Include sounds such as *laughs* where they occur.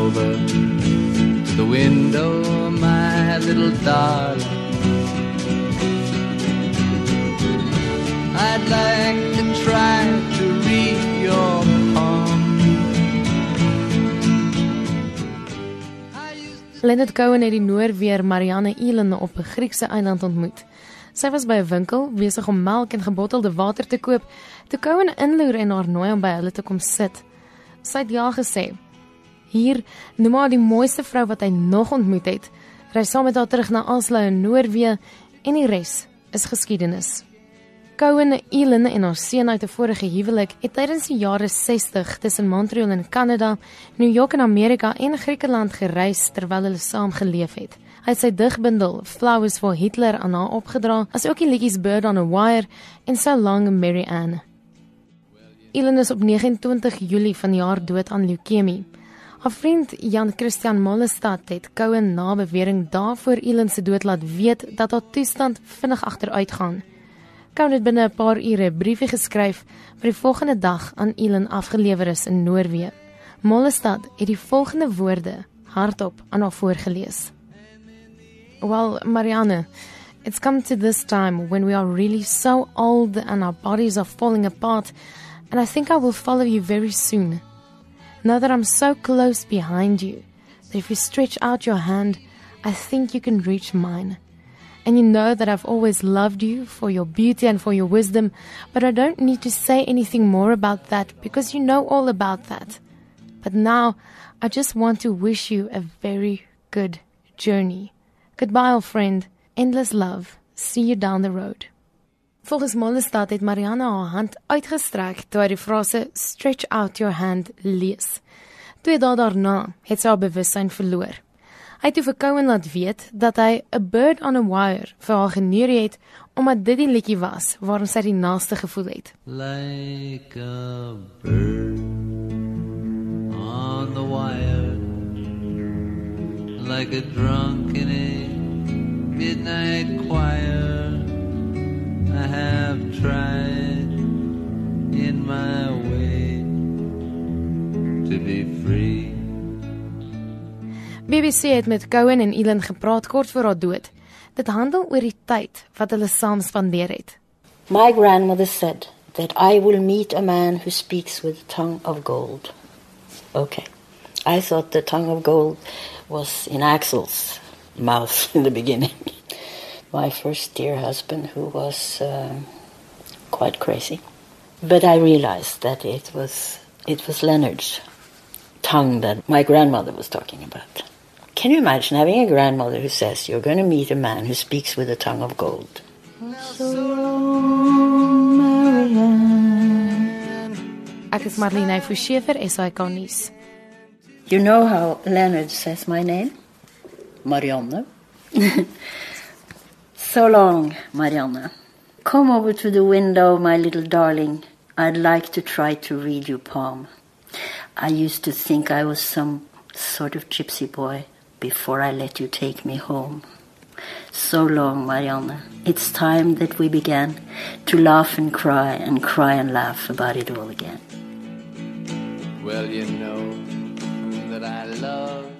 over to the window, my little darling. I'd like to try to read your palm. Leonard Cohen het die Noorweer Marianne Eland op 'n Griekse eiland ontmoet. Sy was by 'n winkel besig om melk en gebottelde water te koop. Toe Cohen inloer en haar nooi om by hulle te kom sit. Sy het ja gesê. Hier noem haar die mooiste vrou wat hy nog ontmoet het. Ry saam met haar terug na Oslo in Noorwe en die res is geskiedenis. Cohen Elin en haar seun uit 'n vorige huwelik het tydens die jare 60 tussen Montreal in Kanada, New York in Amerika en Griekeland gereis terwyl hulle saam geleef het. Hy het sy digbundel Flowers for Hitler aan haar opgedra, asook die liedjies Bird on a Wire en So Long Mary Ann. Elin is op 29 Julie van die jaar dood aan leukemie. Haar vriend Jan Christian Mollestad het Cohen na bewering daarvoor Elin se dood laat weet dat haar toestand vinnig agteruitgaan. Cohen het binne 'n paar ure 'n briefie geskryf wat die volgende dag aan Elin afgelewer is in Noorwe. Mollestad het die volgende woorde hardop aan haar voorgeles. Well, Marianne, it's come to this time when we are really so old and our bodies are falling apart, and I think I will follow you very soon. Now that I'm so close behind you, that if you stretch out your hand, I think you can reach mine. And you know that I've always loved you for your beauty and for your wisdom, but I don't need to say anything more about that because you know all about that. But now, I just want to wish you a very good journey. Goodbye, old friend. Endless love. See you down the road. Volgens Mollestad het Marianne haar hand uitgestrek toe hy die frase stretch out your hand lees. Twee dae daarna het sy haar bewussyn verloor. Hy het toe vir Cohen laat weet dat hy 'n bird on a wire vir haar geneer het omdat dit die liedjie was waarom sy die naaste gevoel het. Like a bird on the wire, like a drunk in a midnight choir. I have tried in my way to be free. BBC het met Cohen en Elin gepraat kort voor haar dood. Dit handel oor die tyd wat hulle saam spandeer het. My grandmother said that I will meet a man who speaks with a tongue of gold. Okay. I thought the tongue of gold was in Axel's mouth *laughs* in the beginning. My first dear husband, who was uh, quite crazy. But I realized that it was it was Leonard's tongue that my grandmother was talking about. Can you imagine having a grandmother who says you're going to meet a man who speaks with a tongue of gold? Ek is Marlene Forsiefer, SAK nuus. You know how Leonard says my name? Marianne. *laughs* so long, Marianne. Come over to the window, my little darling. I'd like to try to read your palm. I used to think I was some sort of gypsy boy before I let you take me home. So long, Marianne. It's time that we began to laugh and cry and cry and laugh about it all again. Well, you know that I love